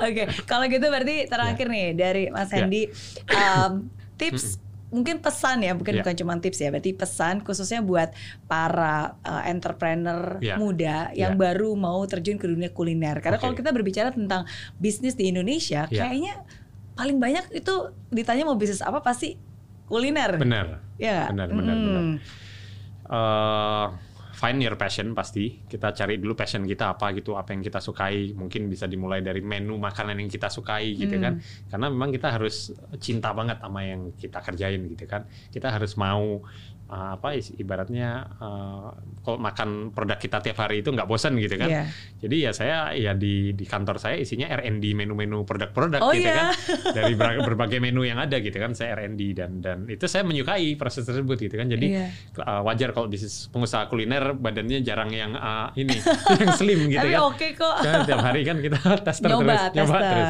Oke, kalau gitu berarti terakhir nih dari Mas Ya. Hendy um, tips mungkin pesan ya, bukan Ya. bukan cuma tips ya, berarti pesan khususnya buat para uh, entrepreneur Ya. muda yang Ya. baru mau terjun ke dunia kuliner. Karena Oke. kalau kita berbicara tentang bisnis di Indonesia, Ya. kayaknya paling banyak itu ditanya mau bisnis apa pasti kuliner. Bener. Ya. Benar, benar, Hmm. benar. eh find your passion pasti. Kita cari dulu passion kita apa gitu, apa yang kita sukai. Mungkin bisa dimulai dari menu makanan yang kita sukai gitu Hmm. kan. Karena memang kita harus cinta banget sama yang kita kerjain gitu kan. Kita harus mau uh, apa is- ibaratnya uh, kalau makan produk kita tiap hari itu nggak bosan gitu kan. Iya. Jadi ya saya ya di di kantor saya isinya R&D menu-menu produk-produk Oh, gitu iya. kan. *laughs* Dari ber- berbagai menu yang ada gitu kan saya R&D dan dan itu saya menyukai proses tersebut gitu kan. Jadi Iya. uh, wajar kalau bisnis pengusaha kuliner badannya jarang yang uh, ini *laughs* yang slim gitu Tapi kan. oke kok. Kan tiap hari kan kita *laughs* tester Nyoba, terus, nyoba terus.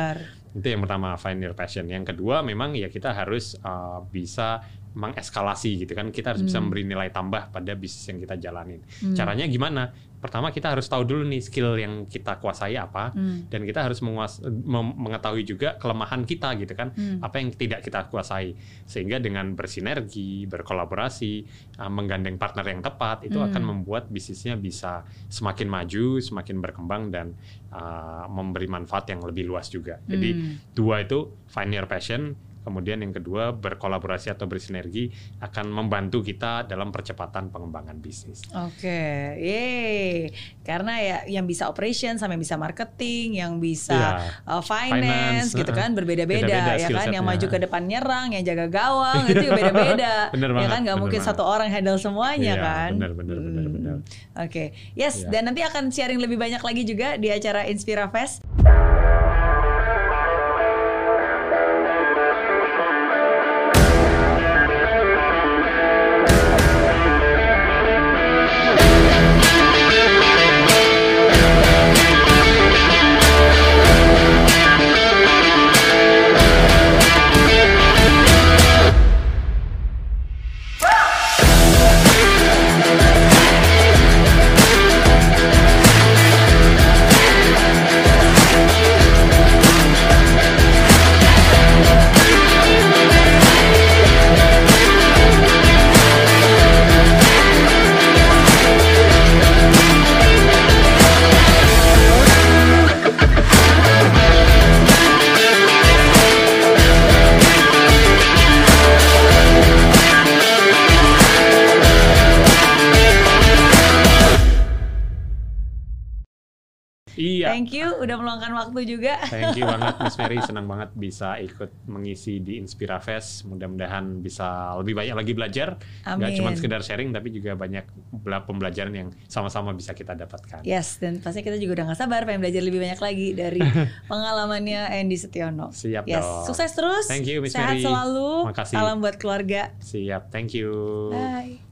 Itu yang pertama find your passion. Yang kedua memang ya kita harus uh, bisa mengeskalasi gitu kan. Kita harus bisa Hmm. memberi nilai tambah pada bisnis yang kita jalanin. Hmm. Caranya gimana? Pertama kita harus tahu dulu nih skill yang kita kuasai apa Hmm. dan kita harus menguas- mengetahui juga kelemahan kita gitu kan. Hmm. Apa yang tidak kita kuasai. Sehingga dengan bersinergi, berkolaborasi, uh, menggandeng partner yang tepat itu Hmm. akan membuat bisnisnya bisa semakin maju, semakin berkembang dan uh, memberi manfaat yang lebih luas juga. Jadi Hmm. dua itu find your passion Kemudian yang kedua berkolaborasi atau bersinergi akan membantu kita dalam percepatan pengembangan bisnis. Oke, yeay. Karena ya yang bisa operation sama yang bisa marketing, yang bisa Iya. uh, finance, Finance, gitu kan berbeda-beda Beda-beda ya kan. Yang maju ke depan nyerang, yang jaga gawang itu beda-beda. *laughs* Ya kan nggak mungkin banget. satu orang handle semuanya Iya, kan. bener, bener, Hmm. bener. Oke, yes. Iya. Dan nanti akan sharing lebih banyak lagi juga di acara Inspira Fest. Thank you udah meluangkan waktu juga. Thank you *laughs* banget Miss Mary, senang banget bisa ikut mengisi di Inspira Fest. Mudah-mudahan bisa lebih banyak lagi belajar, Amin. cuma sekedar sharing, tapi juga banyak bela- pembelajaran yang sama-sama bisa kita dapatkan. Yes, dan pasti kita juga udah gak sabar pengen belajar lebih banyak lagi dari *laughs* pengalamannya Andy Setiono. Siap yes. dong. Sukses terus. Thank you, Miss Sehat Mary. selalu. Makasih. Salam buat keluarga. Siap, thank you. Bye.